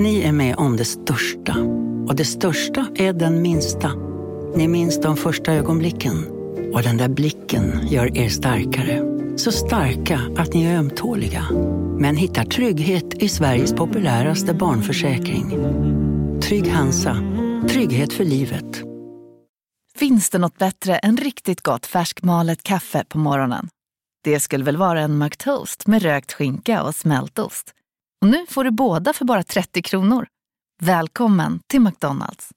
Ni är med om det största. Och det största är den minsta. Ni minns de första ögonblicken. Och den där blicken gör er starkare. Så starka att ni är ömtåliga. Men hittar trygghet i Sveriges populäraste barnförsäkring. Trygg Hansa. Trygghet för livet. Finns det något bättre än riktigt gott färskmalet kaffe på morgonen? Det skulle väl vara en McToast med rökt skinka och smältost. Och nu får du båda för bara 30 kronor. Välkommen till McDonalds.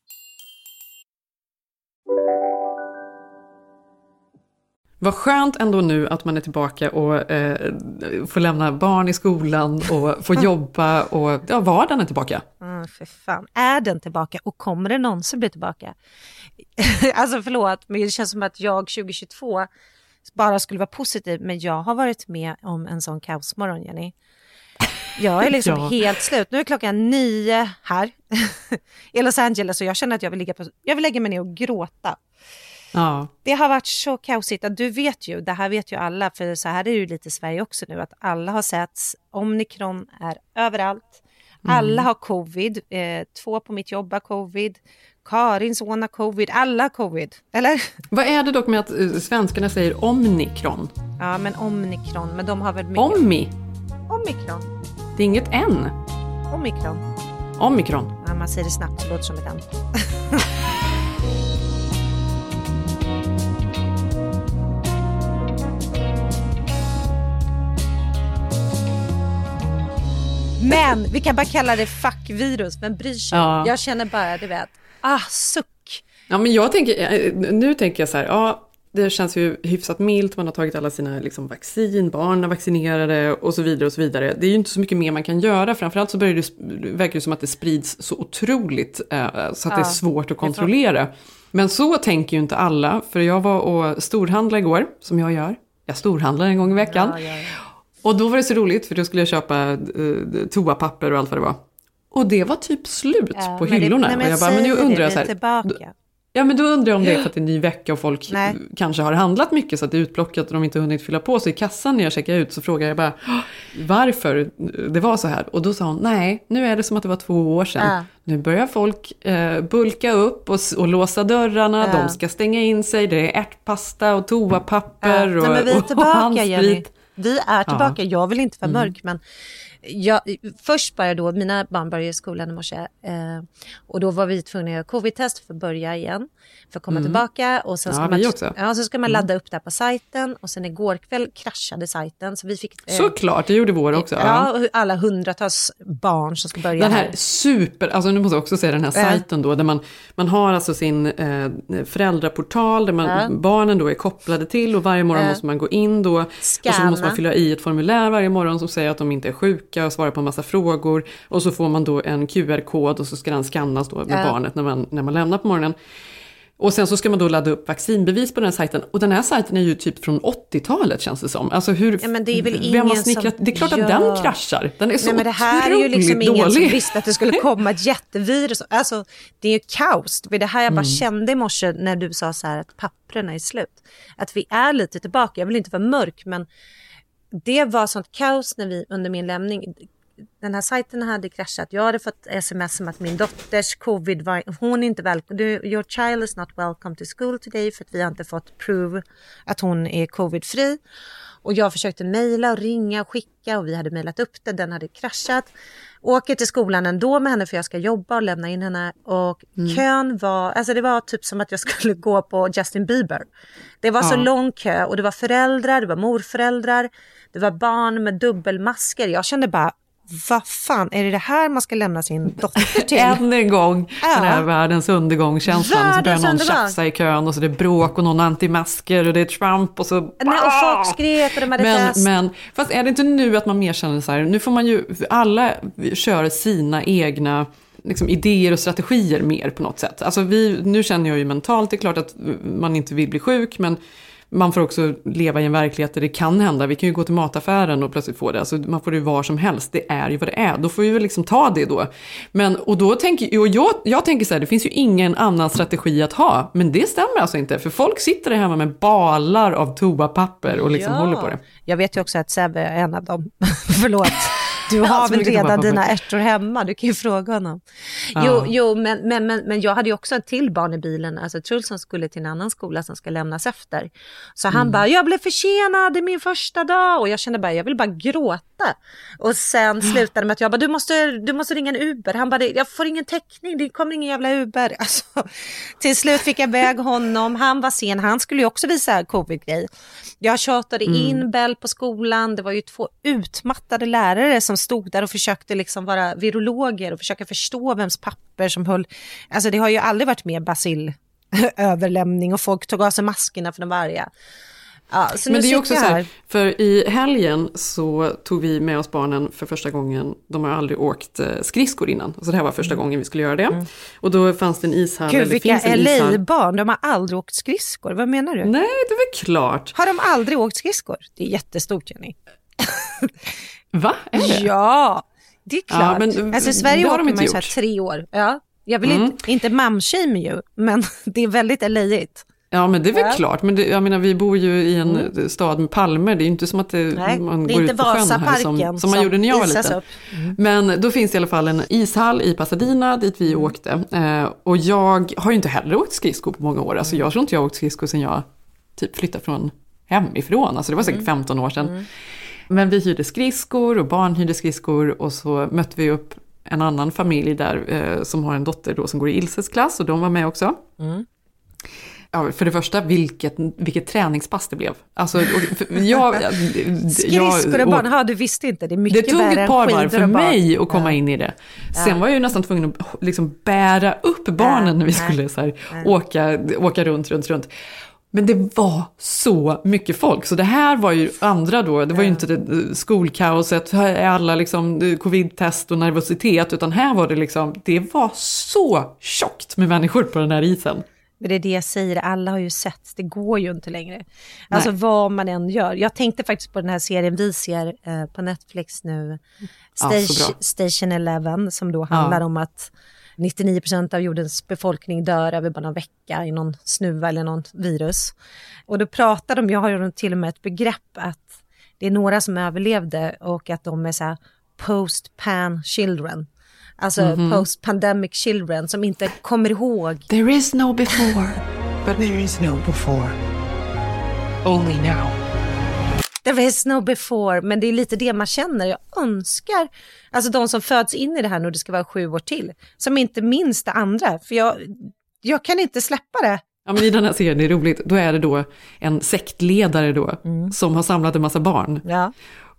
Vad skönt ändå nu att man är tillbaka och eh, får lämna barn i skolan och får jobba och ja, vardagen är tillbaka. Mm, för fan, är den tillbaka och kommer den någonsin bli tillbaka? alltså förlåt, men det känns som att jag 2022 bara skulle vara positiv, men jag har varit med om en sån kaosmorgon, Jenny. Jag är liksom ja. helt slut. Nu är klockan nio här i Los Angeles och jag känner att jag vill, ligga på, jag vill lägga mig ner och gråta. Ja. Det har varit så kaosigt. Du vet ju, det här vet ju alla, för så här är det ju lite i Sverige också nu, att alla har setts. Omikron är överallt. Mm. Alla har covid. Eh, två på mitt jobb har covid. Karins son har covid. Alla har covid. Eller? Vad är det dock med att uh, svenskarna säger omikron? Ja, men omikron. Men de har väl mycket... Ommi? Omikron. Det är inget N. Omikron. Omikron. Ja, man säger det snabbt så låter det som ett N. Men vi kan bara kalla det fuckvirus, vem bryr sig? Ja. Jag känner bara, du vet, ah, suck. Ja, men jag tänker, eh, nu tänker jag så här, ja, det känns ju hyfsat milt, man har tagit alla sina liksom, vaccin, barn är vaccinerade och så vidare och så vidare. Det är ju inte så mycket mer man kan göra, framförallt så börjar det, verkar det som att det sprids så otroligt eh, så att ja, det är svårt att kontrollera. Men så tänker ju inte alla, för jag var och storhandlade igår, som jag gör. Jag storhandlar en gång i veckan. Ja, ja, och då var det så roligt, för då skulle jag köpa uh, toapapper och allt vad det var. Och det var typ slut på hyllorna. Det, nej, och jag bara, men nu undrar jag så här, tillbaka. Ja men då undrar jag om det är för att det är en ny vecka och folk Nej. kanske har handlat mycket så att det är utplockat och de inte hunnit fylla på. Så i kassan när jag checkade ut så frågade jag bara varför det var så här. Och då sa hon nej, nu är det som att det var två år sedan. Ja. Nu börjar folk eh, bulka upp och, och låsa dörrarna, ja. de ska stänga in sig, det är ärtpasta och toapapper ja. och, Nej, vi är tillbaka, och handsprit. Jenny. Vi är tillbaka, jag vill inte vara mm. mörk men jag, först bara då, mina barn började i skolan i morse eh, och då var vi tvungna att göra covid-test för att börja igen, för att komma mm. tillbaka. Och sen ska, ja, man. Ja, så ska man mm. ladda upp det på sajten och sen igår kväll kraschade sajten. Så vi fick, eh, Såklart, det gjorde vår också. Ja, ja, alla hundratals barn som ska börja Den här, här. super, alltså nu måste jag också säga den här sajten då, där man, man har alltså sin eh, föräldraportal, där man, barnen då är kopplade till och varje morgon måste man gå in då. Scanna. Och så måste man fylla i ett formulär varje morgon som säger att de inte är sjuka trycka och svara på en massa frågor. Och så får man då en QR-kod och så ska den skannas då med ja. barnet när man, när man lämnar på morgonen. Och sen så ska man då ladda upp vaccinbevis på den här sajten. Och den här sajten är ju typ från 80-talet känns det som. Alltså hur, ja, men det är väl ingen har snickrat, som... Det är klart att den kraschar. Den är så Nej, men det här är ju liksom ingen dålig. som visste att det skulle komma ett jättevirus. Alltså det är ju kaos. Det här jag bara mm. kände i morse när du sa så här att papperna är slut. Att vi är lite tillbaka. Jag vill inte vara mörk men det var sånt kaos när vi under min lämning den här sajten hade kraschat. Jag hade fått sms om att min dotters covid var, hon är inte välkommen, your child is not welcome to school today för att vi har inte fått prove att hon är covidfri. Och jag försökte mejla och ringa och skicka och vi hade mejlat upp det, den hade kraschat. Åker till skolan ändå med henne för jag ska jobba och lämna in henne. Och mm. kön var, alltså det var typ som att jag skulle gå på Justin Bieber. Det var ja. så lång kö och det var föräldrar, det var morföräldrar, det var barn med dubbelmasker. Jag kände bara, vad fan, är det det här man ska lämna sin dotter till? Än en gång, ja. den här världens undergång-känslan. Så börjar någon tjafsa i kön och så är det bråk och någon antimasker och det är Trump och så... Nej, och folk skrek och de hade men, men, fast är det inte nu att man mer känner så här, nu får man ju, alla kör sina egna liksom, idéer och strategier mer på något sätt. Alltså vi, nu känner jag ju mentalt, det är klart att man inte vill bli sjuk, men man får också leva i en verklighet där det kan hända. Vi kan ju gå till mataffären och plötsligt få det. Alltså, man får det var som helst. Det är ju vad det är. Då får vi väl liksom ta det då. Men, och då tänker, och jag, jag tänker så här, det finns ju ingen annan strategi att ha. Men det stämmer alltså inte. För folk sitter där hemma med balar av toapapper och liksom ja. håller på det. Jag vet ju också att Sebbe är en av dem. Förlåt. Du har väl redan dina ärtor hemma, du kan ju fråga honom. Jo, Ja. jo men, men, men, men jag hade ju också ett till barn i bilen, alltså Truls som skulle till en annan skola som ska lämnas efter. Så han Mm. bara, jag blev försenad i min första dag och jag kände bara, jag vill bara gråta. Och sen slutade det med att jag bara, du måste, du måste ringa en Uber. Han bara, jag får ingen täckning, det kommer ingen jävla Uber. Alltså, till slut fick jag iväg honom, han var sen, han skulle ju också visa covid-grej. Jag tjatade Mm. in Bell på skolan, det var ju två utmattade lärare som stod där och försökte liksom vara virologer och försöka förstå vems papper som höll... Alltså det har ju aldrig varit mer basilöverlämning och folk tog av sig maskerna för de arga. Ja, Men det är också så här. för i helgen så tog vi med oss barnen för första gången, de har aldrig åkt eh, skridskor innan, så det här var första gången vi skulle göra det. Och då fanns det en ishall, Mm. Gud vilka. LA-barn, de har aldrig åkt skridskor, vad menar du? Nej, det är väl klart. Har de aldrig åkt skridskor? Det är jättestort Jenny. Va? Är det? Ja, det är Ja, klart. men, alltså i Sverige har åker man ju så här tre år. Ja, jag vill Mm. inte, inte mamshame ju, men det är väldigt LA-igt. Ja, men det är väl Ja. Mm. klart. Men det, jag menar, vi bor ju i en stad med palmer. Det är ju inte som att det, Nej, man det är går ut på sjön här Vasaparken som, som man gjorde när jag var liten. upp. Men då finns det i alla fall en ishall i Pasadena dit vi Mm. åkte. Eh, och jag har ju inte heller åkt skridskor på många år. Alltså jag tror inte jag har åkt skridskor sedan jag typ flyttade från hemifrån. Alltså det var Mm. säkert 15 år sedan. Men vi hyrde skridskor och barn hyrde skridskor och så mötte vi upp en annan familj där eh, som har en dotter då som går i Ilses klass och de var med också. Mm. Ja, för det första, vilket, vilket träningspass det blev. Alltså, jag, Skridskor och barn, ja du visste inte, det är det mycket tog värre ett par varv för mig att komma in i det. Sen var jag ju nästan tvungen att liksom bära upp barnen Ja, när vi skulle så här, åka, åka runt, runt, runt. Men det var så mycket folk, så det här var ju andra då, det var ju inte det, skolkaoset, här är alla liksom eh, covid-test och nervositet, utan här var det liksom, det var så tjockt med människor på den här isen. Men det är det jag säger, alla har ju sett, det går ju inte längre. Alltså vad man än gör. Jag tänkte faktiskt på den här serien vi ser eh, på Netflix nu, Ja, Station, bra. Station Eleven, som då handlar om att 99% av jordens befolkning dör över bara någon vecka i någon snuva eller något virus. Och då pratar de, jag har till och med ett begrepp att det är några som överlevde och att de är så här post-pan children. Alltså Mhm. post-pandemic children som inte kommer ihåg There is no before. But there is no before. Only now. There is no before, men det är lite det man känner. Jag önskar, alltså de som föds in i det här nu, det ska vara sju år till, som inte minns det andra. För jag, jag kan inte släppa det. Ja, men I den här serien, det är roligt, då är det då en sektledare då, Mm. som har samlat en massa barn. Ja.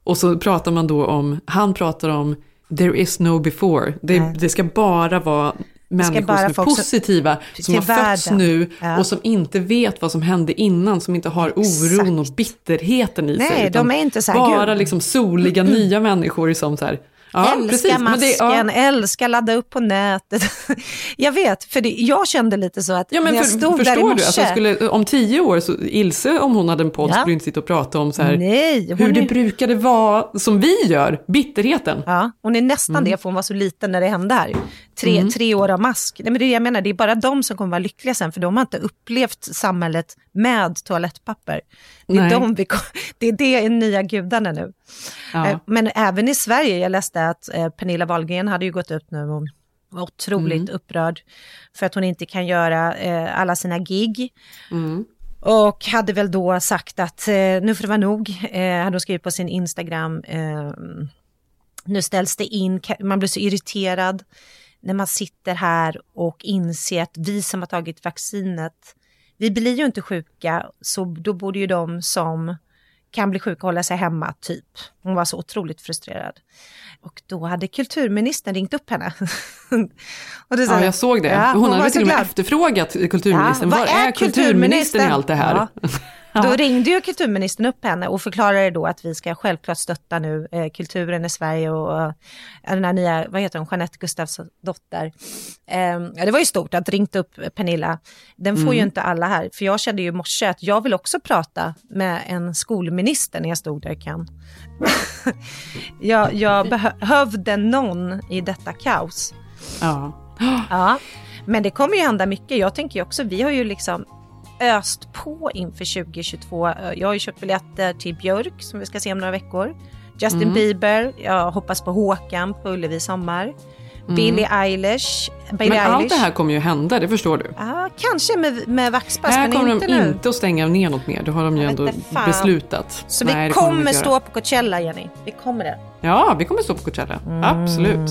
Och så pratar man då om, han pratar om there is no before. Det, det ska bara vara människor som är som- positiva, som har fötts världen. nu Ja. och som inte vet vad som hände innan, som inte har oron och bitterheten i Nej, sig. de utan är inte så här, Bara gud. liksom soliga nya människor som så här, ja, älska precis, masken, det- ja. älska ladda upp på nätet. jag vet, för det, jag kände lite så att Ja men när jag för, stod där i morse. du, alltså, skulle, om tio år, så Ilse om hon hade en podd Ja. skulle inte sitta och prata om så här, Nej, hur det är- brukade vara som vi gör, bitterheten. Ja, hon är nästan Mm. det för hon var så liten när det hände här. Tre, tre år av mask. Nej, men det är det jag menar, det är bara de som kommer vara lyckliga sen för de har inte upplevt samhället med toalettpapper. Det är, de vi, det är det nya gudarna nu. Ja. Eh, Men även i Sverige, jag läste att eh, Pernilla Wahlgren hade ju gått ut nu och var otroligt Mm. upprörd för att hon inte kan göra eh, alla sina gig. Mm. Och hade väl då sagt att nu får det vara nog, hade hon skrivit på sin Instagram. Nu ställs det in, man blir så irriterad när man sitter här och inser att vi som har tagit vaccinet, vi blir ju inte sjuka, så då borde ju de som kan bli sjuka hålla sig hemma, typ. Hon var så otroligt frustrerad. Och då hade kulturministern ringt upp henne. och det så Ja, jag såg det. Ja, hon hade väl så till och med glad. efterfrågat kulturministern. Ja, Var är kulturministern i allt det här? Ja. Då ringde ju kulturministern upp henne och förklarade då att vi ska självklart stötta nu eh, kulturen i Sverige och eh, den här nya, vad heter hon, Jeanette Gustafssons dotter. Eh, ja, det var ju stort att ringt upp Pernilla. Den får Mm. ju inte alla här, för jag kände ju i morse att jag vill också prata med en skolminister när jag stod där i kan. jag, jag behövde någon i detta kaos. Ja. Ja, men det kommer ju hända mycket. Jag tänker ju också, vi har ju liksom öst på inför 2022. Jag har ju köpt biljetter till Björk som vi ska se om några veckor. Justin Mm. Bieber, jag hoppas på Håkan på Ullevi sommar. Billie Eilish. Billie Mm. Men allt Eilish. det här kommer ju hända, det förstår du. Ja, kanske med, med vaxpass, Här men kommer inte de nu. inte att stänga ner något mer, det har de ju ändå beslutat. Så Nej, vi kommer inte stå på Coachella, Jenny. Vi kommer det. Ja, vi kommer stå på Coachella. Mm. Absolut.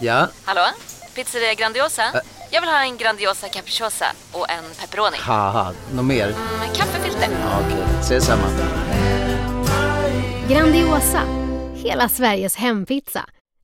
Ja, Hallå? Pizzeria Grandiosa? Jag vill ha en Grandiosa capriciosa och en pepperoni. haha, något mer? Med kaffefilter. Ja, Okej, ses samma. Grandiosa, hela Sveriges hempizza.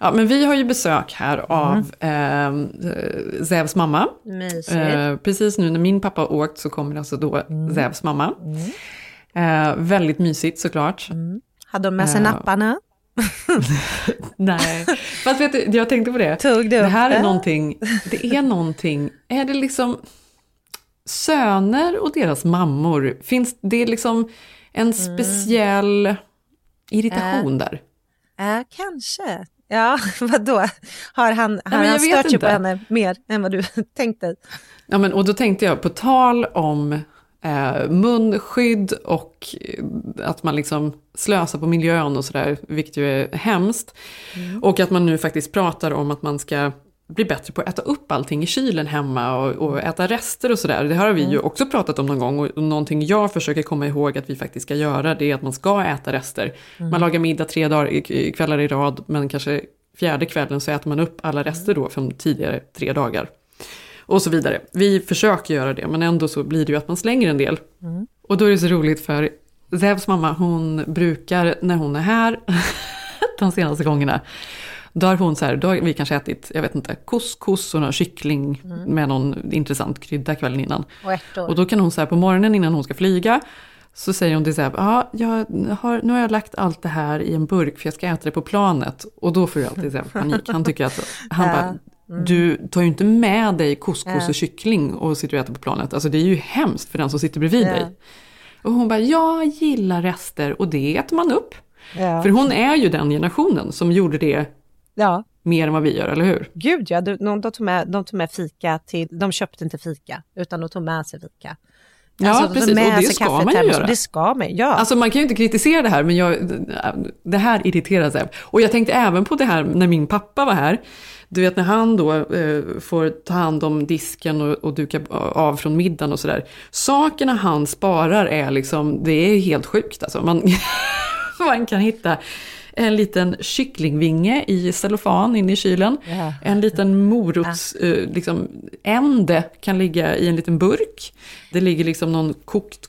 Ja, men vi har ju besök här Mm. av eh, Zevs mamma. Eh, precis nu när min pappa har åkt så kommer alltså då Mm. Zevs mamma. Eh, väldigt mysigt såklart. Hade de med sig Ja. napparna? Nej, fast vet du, jag tänkte på det. Tog du Det här är någonting, det är någonting, är det liksom söner och deras mammor, finns det liksom en speciell irritation där? Ja, kanske. Ja, vadå? Har han, har jag han stört sig på henne mer än vad du tänkte? Ja, men, och då tänkte jag på tal om eh, munskydd och eh, att man liksom slösar på miljön och sådär, vilket ju är hemskt. Och att man nu faktiskt pratar om att man ska bli bättre på att äta upp allting i kylen hemma och, och äta rester och sådär. Det har vi ju också pratat om någon gång och någonting jag försöker komma ihåg att vi faktiskt ska göra det är att man ska äta rester. Man lagar middag tre dagar, kvällar i rad men kanske fjärde kvällen så äter man upp alla rester då från tidigare tre dagar. Och så vidare. Vi försöker göra det men ändå så blir det ju att man slänger en del. Och då är det så roligt för Zevs mamma hon brukar när hon är här de senaste gångerna då har hon så här, då har vi kanske ätit, jag vet inte, couscous och någon kyckling med någon intressant krydda kvällen innan. Och ärtor. Och då kan hon så här på morgonen innan hon ska flyga, så säger hon till Zeb, ja, jag har, nu har jag lagt allt det här i en burk för jag ska äta det på planet. Och då får ju alltid Zeb panik. Han tycker att, han bara, du tar ju inte med dig couscous och kyckling och sitter och äter på planet. Alltså det är ju hemskt för den som sitter bredvid Ja. dig. Och hon bara, jag gillar rester och det äter man upp. Ja. För hon är ju den generationen som gjorde det ja, mer än vad vi gör, eller hur? gud ja. De, de, tog med, de tog med fika till, de köpte inte fika, utan de tog med sig fika. Ja, Alltså, precis. Och det ska man ju göra. Det ska man, ja. Alltså man kan ju inte kritisera det här, men jag, det här irriterar sig. Och jag tänkte även på det här när min pappa var här. Du vet när han då eh, får ta hand om disken och, och duka av från middagen och sådär. Sakerna han sparar är liksom, det är helt sjukt alltså. Man, man kan hitta en liten kycklingvinge i cellofan inne i kylen. Ja. En liten morots, eh, liksom, ände kan ligga i en liten burk. Det ligger liksom någon kokt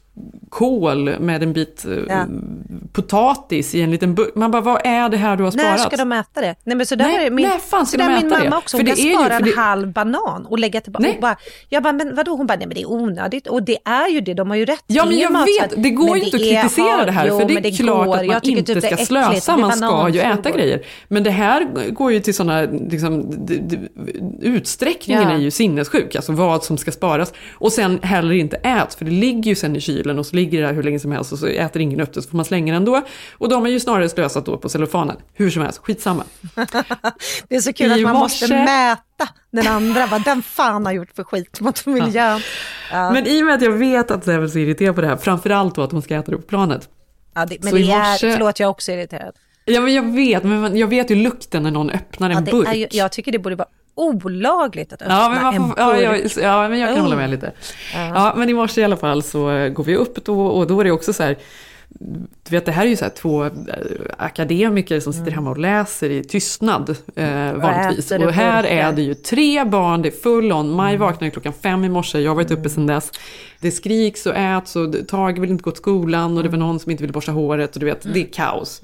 kål med en bit eh, Ja. potatis i en liten burk. Man bara, vad är det här du har sparat? När ska de äta det? Nej men så där Nej, är min, när fan ska så de är min äta det? mamma också. Hon det kan ju- spara för en det- halv banan och lägga tillbaka. Nej. Och bara, jag bara, men vadå? Hon bara, nej men det är onödigt. Och det är ju det, de har ju rätt. Ja, men Det jag vet. Det går ju inte att kritisera det här. jo, för det är klart går. att man inte typ det ska slösa. Man ska ju äta grejer. Men det här går ju till sådana, liksom, d- d- utsträckningen Ja. är ju sinnessjuk. Alltså vad som ska sparas. Och sen heller inte äts. För det ligger ju sen i kylen och så ligger det där hur länge som helst och så äter ingen upp det. Så får man slänga det ändå. Och de är ju snarare slösat då på cellofanen. Hur som helst, skitsamma. Det är så kul I att man morse- måste mäta den andra, vad den fan har gjort för skit mot miljön. Ja. Men i och med att jag vet att Zeb är irriterad på det här, framförallt då att hon ska äta det på planet. Ja, det, men Så det är, morse- förlåt jag är också irriterad. Ja men jag vet, men jag vet ju lukten när någon öppnar en Ja, burk. är jag tycker det borde vara olagligt att öppna Ja men, man en burk. ja, jag, ja, men jag kan Oh. hålla med lite. Ja. men i morse i alla fall så går vi upp då, och då är det också så här, du vet, det här är ju så två eh, akademiker som sitter hemma och läser i tystnad eh, vanligtvis. och här är det ju tre barn, det är full on. Maj vaknade klockan fem i morse, jag har varit uppe sedan dess. Det skriks och äts och Tage vill inte gå till skolan och det var någon som inte ville borsta håret och du vet, det är kaos.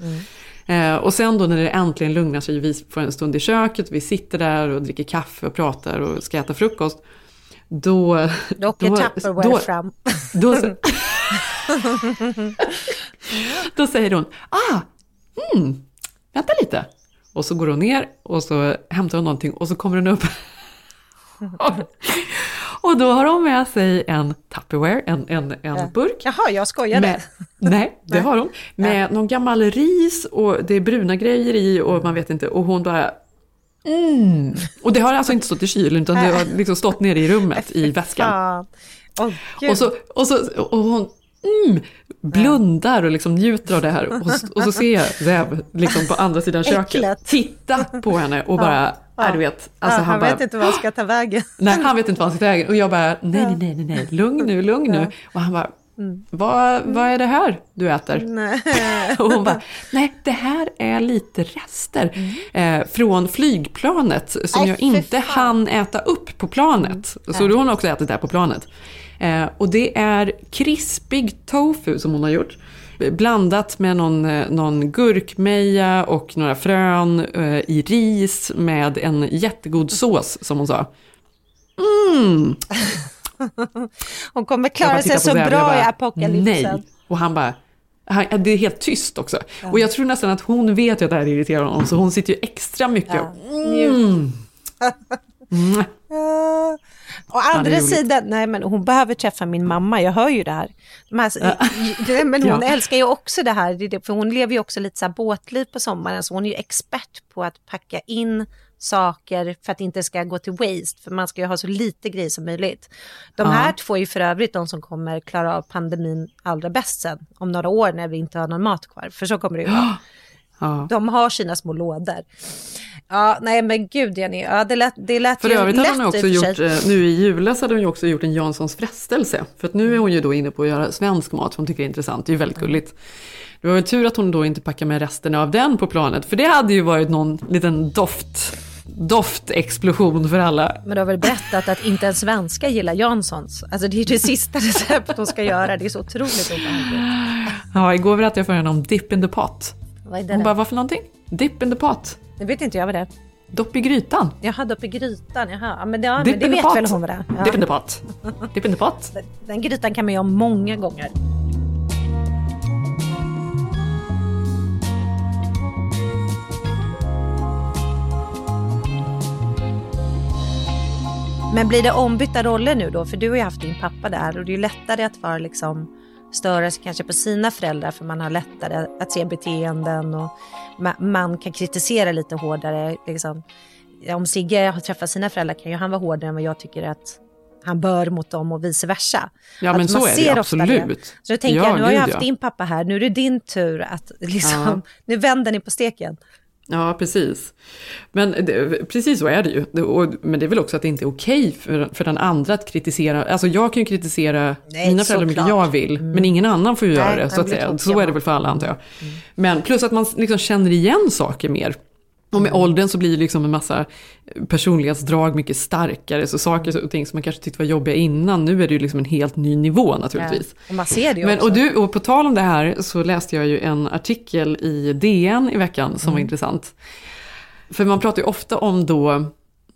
Eh, och sen då när det äntligen lugnar sig, vi får en stund i köket, vi sitter där och dricker kaffe och pratar och ska äta frukost. Då... Då åker Tupperware fram. Då, då säger hon, ah, mm, vänta lite. Och så går hon ner och så hämtar hon någonting och så kommer hon upp. och då har hon med sig en Tupperware, en, en, en burk. Jaha, jag skojade. Med, nej, det har hon. Med någon gammal ris och det är bruna grejer i och man vet inte. Och hon bara Mm. Och det har alltså inte stått i kylen utan det har liksom stått nere i rummet i väskan. Åh, gud. Och, så, och, så, och hon mm, blundar och liksom njuter av det här. Och, och så ser jag Zev liksom på andra sidan köket titta på henne och bara, Ja. ja. du vet. Alltså ja, han, bara, vet inte vad han ska ta vägen. Nej, han vet inte vad han ska ta vägen. Och jag bara, nej, nej, nej, nej, nej, lugn nu, lugn nu. Och han bara, vad, vad är det här du äter? Nej. Och hon bara, nej det här är lite rester eh, från flygplanet som Nej, jag inte fan. hann äta upp på planet. Så då har hon också ätit det här på planet. Eh, och det är krispig tofu som hon har gjort. Blandat med någon, eh, någon gurkmeja och några frön eh, i ris med en jättegod sås som hon sa. Mm. Hon kommer klara sig så bra bara, i apokalypsen. Nej. Och han bara, han, det är helt tyst också. Och jag tror nästan att hon vet att det här irriterar honom, så hon sitter ju extra mycket Ja. och, mm. Mm. Ja. Å andra sidan, nej men hon behöver träffa min mamma, jag hör ju det här. Här nej, men hon Ja. älskar ju också det här, för hon lever ju också lite så här båtliv på sommaren, så hon är ju expert på att packa in saker för att det inte ska gå till waste, för man ska ju ha så lite grejer som möjligt. De Ja. här två är ju för övrigt de som kommer klara av pandemin allra bäst sen, om några år när vi inte har någon mat kvar, för så kommer det ju vara. Ja. De har sina små lådor. Ja, nej men gud Jenny, ja, det lät, det lät För ju övrigt lätt hade hon också gjort, eh, nu i julas hade hon ju också gjort en Janssons frestelse. För att nu är hon ju då inne på att göra svensk mat, som hon tycker är intressant. Det är ju väldigt gulligt. Det var väl tur att hon då inte packar med resterna av den på planet, för det hade ju varit någon liten doft, doftexplosion för alla. Men du har väl berättat att inte ens svenskar gillar Janssons? Alltså det är ju det sista recept de ska göra, det är så otroligt obehagligt. Ja, igår berättade jag för henne om dip in the pot. Vad är det Hon där? bara, vad för någonting? Dip in the pot. Det vet inte jag vad det är. Dopp i grytan. Jag hade uppe i grytan, jaha. Ja, men det, ja, men det vet pot. väl hon vad det är. Ja. Dip in the pot. Dip in the pot. Den grytan kan man göra många gånger. Men blir det ombytta roller nu då? För du har ju haft din pappa där och det är ju lättare att vara liksom störa sig kanske på sina föräldrar för man har lättare att se beteenden och ma- man kan kritisera lite hårdare. Liksom. Ja, Om Sigge har träffat sina föräldrar kan ju han vara hårdare än vad jag tycker att han bör mot dem och vice versa. Ja, Att men så är det absolut. Så då tänker Ja, jag, nu har jag haft ja. din pappa här, nu är det din tur att liksom, nu vänder ni på steken. Ja, precis. Men det, precis så är det ju. Det, och, men det är väl också att det inte är okej för, för den andra att kritisera. Alltså jag kan ju kritisera Nej, mina föräldrar mycket jag vill, men ingen annan får ju Nej, göra det. Så, att säga. så är det väl för alla antar jag. Men plus att man liksom känner igen saker mer. Och med åldern så blir liksom en massa personlighetsdrag mycket starkare. Så saker och ting som man kanske tyckte var jobbiga innan, nu är det ju liksom en helt ny nivå naturligtvis. Ja, och man ser det ju Men, också. och, du, och på tal om det här så läste jag ju en artikel i DN i veckan som var Mm. intressant. För man pratar ju ofta om då,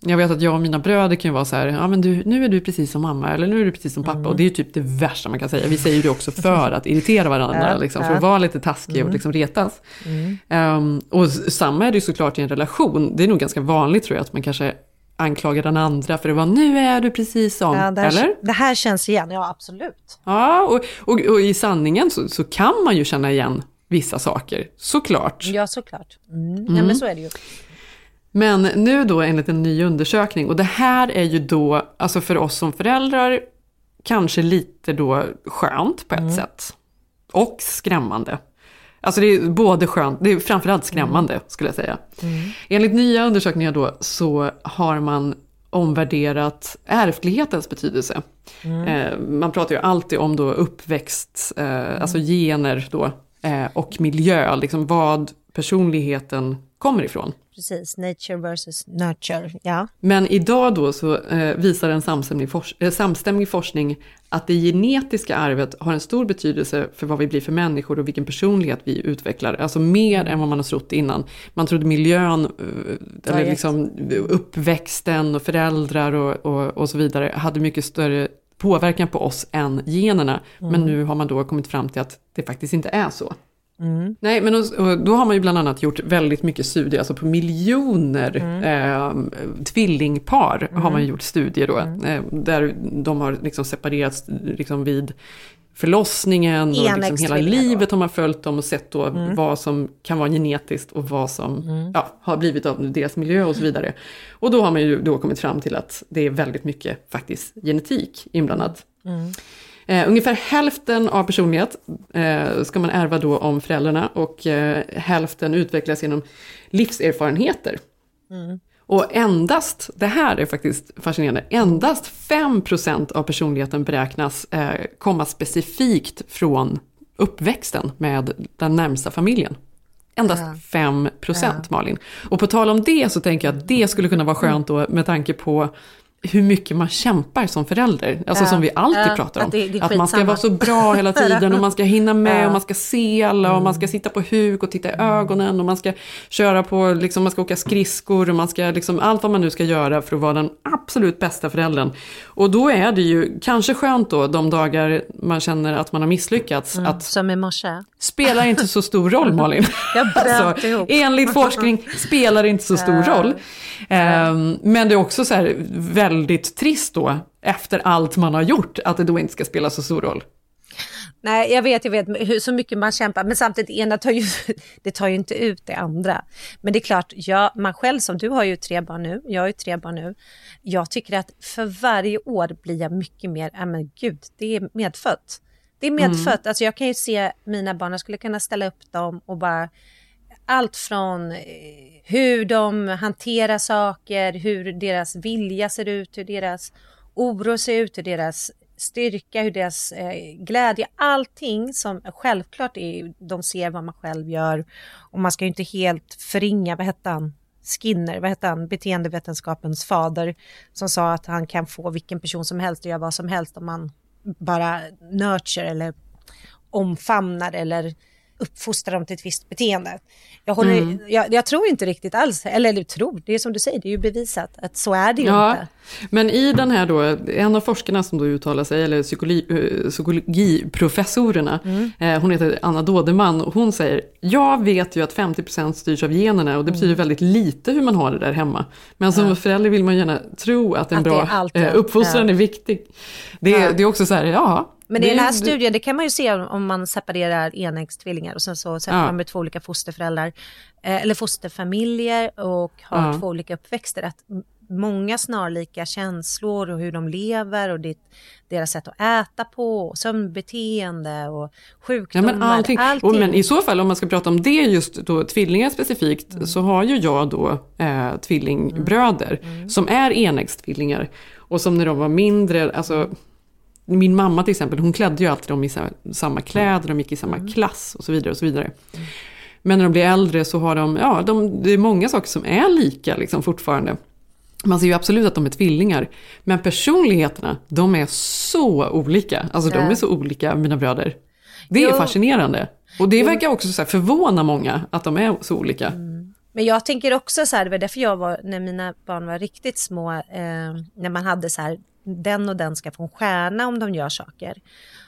jag vet att jag och mina bröder kan ju vara så här, ja men du, nu är du precis som mamma eller nu är du precis som pappa. Mm. Och det är ju typ det värsta man kan säga. Vi säger det också för att irritera varandra, Ja, liksom, för ja. att vara lite taskig Mm. och liksom retas. Mm. Ehm, och samma är det ju såklart i en relation. Det är nog ganska vanligt tror jag att man kanske anklagar den andra för att vara, nu är du precis som, Ja, det, här, eller? det här känns igen, ja absolut. Ja, och, och, och i sanningen så, så kan man ju känna igen vissa saker, såklart. Ja, såklart. Mm. Mm. men så är det ju. Men nu då enligt en ny undersökning, och det här är ju då, alltså för oss som föräldrar, kanske lite då skönt på ett sätt. Och skrämmande. Alltså det är både skönt, det är framförallt skrämmande skulle jag säga. Enligt nya undersökningar då så har man omvärderat ärftlighetens betydelse. Mm. Eh, man pratar ju alltid om då uppväxt, eh, alltså gener då, eh, och miljö, liksom vad personligheten kommer ifrån. Precis, nature versus nurture. Ja. Men idag då så eh, visar en samstämmig, fors eh, samstämmig forskning att det genetiska arvet har en stor betydelse för vad vi blir för människor och vilken personlighet vi utvecklar. Alltså mer än vad man har trott innan. Man trodde miljön, eh, eller liksom uppväxten och föräldrar och, och, och så vidare hade mycket större påverkan på oss än generna. Mm. Men nu har man då kommit fram till att det faktiskt inte är så. Mm. Nej, men och, då har man ju bland annat gjort väldigt mycket studier, alltså på miljoner mm. eh, tvillingpar mm. har man gjort studier då, mm. eh, där de har liksom separerats liksom vid förlossningen och liksom hela livet har man följt dem och sett då mm. vad som kan vara genetiskt och vad som mm. ja, har blivit av deras miljö och så vidare. Och då har man ju då kommit fram till att det är väldigt mycket faktiskt genetik inblandat. Mm. Eh, ungefär hälften av personlighet eh, ska man ärva då om föräldrarna och eh, hälften utvecklas genom livserfarenheter. Mm. Och endast, det här är faktiskt fascinerande, endast 5% av personligheten beräknas eh, komma specifikt från uppväxten med den närmsta familjen. Endast ja. 5% ja. Malin. Och på tal om det så tänker jag att det skulle kunna vara skönt då med tanke på hur mycket man kämpar som förälder. Alltså ja, som vi alltid ja, pratar om. Att, det, det att man ska vara så bra hela tiden och man ska hinna med ja. och man ska se alla och man ska sitta på huk och titta i ögonen och man ska köra på, liksom, man ska åka skridskor och man ska liksom, allt vad man nu ska göra för att vara den absolut bästa föräldern. Och då är det ju kanske skönt då de dagar man känner att man har misslyckats. Mm, att som i morse. Spelar inte så stor roll Malin. Jag alltså, ihop. Enligt forskning spelar det inte så stor roll. Um, men det är också så här väldigt trist då, efter allt man har gjort, att det då inte ska spela så stor roll. Nej, jag vet, jag vet hur, så mycket man kämpar, men samtidigt ena tar ju, det tar ju inte ut det andra. Men det är klart, jag, man själv som du har ju tre barn nu, jag har ju tre barn nu. Jag tycker att för varje år blir jag mycket mer, ja men gud, det är medfött. Det är medfött, mm. alltså jag kan ju se mina barn, jag skulle kunna ställa upp dem och bara allt från eh, hur de hanterar saker, hur deras vilja ser ut, hur deras oro ser ut, hur deras styrka, hur deras eh, glädje, allting som självklart är, de ser vad man själv gör. Och man ska ju inte helt förringa, vad hette han, Skinner, vad hette han, beteendevetenskapens fader, som sa att han kan få vilken person som helst att göra vad som helst om man bara nurture eller omfamnar eller uppfostra dem till ett visst beteende. Jag, håller, mm. jag, jag, tror inte riktigt alls, eller, eller tror, det är som du säger, det är ju bevisat att så är det ju ja, inte. Men i den här då, en av forskarna som då uttalar sig, eller psykologi, eh, psykologiprofessorerna, mm. eh, hon heter Anna Dådeman, och hon säger, jag vet ju att 50% styrs av generna och det betyder mm. väldigt lite hur man har det där hemma. Men som ja. förälder vill man gärna tro att en att bra alltid, eh, uppfostran ja. är viktig. Det, det är också så här, ja, men i den här studien, det kan man ju se om man separerar enäggstvillingar och sen så sätter ja. man med två olika fosterföräldrar eh, eller fosterfamiljer och har ja. två olika uppväxter. Att många snarlika känslor och hur de lever och det, deras sätt att äta på, och sömnbeteende och sjukdomar. Ja, men allting. allting. Och, men i så fall om man ska prata om det just då tvillingar specifikt mm. så har ju jag då eh, tvillingbröder mm. Mm. som är enäggstvillingar och som när de var mindre, alltså min mamma till exempel, hon klädde ju alltid dem i samma kläder, de gick i samma mm. klass och så vidare. och så vidare. Mm. Men när de blir äldre så har de, ja, de, det är många saker som är lika liksom fortfarande. Man ser ju absolut att de är tvillingar. Men personligheterna, de är så olika. Alltså de är så olika, mina bröder. Det är jo. fascinerande. Och det verkar också så förvåna många att de är så olika. Mm. Men jag tänker också så här, det var därför jag var, när mina barn var riktigt små, eh, när man hade så här den och den ska få en stjärna om de gör saker.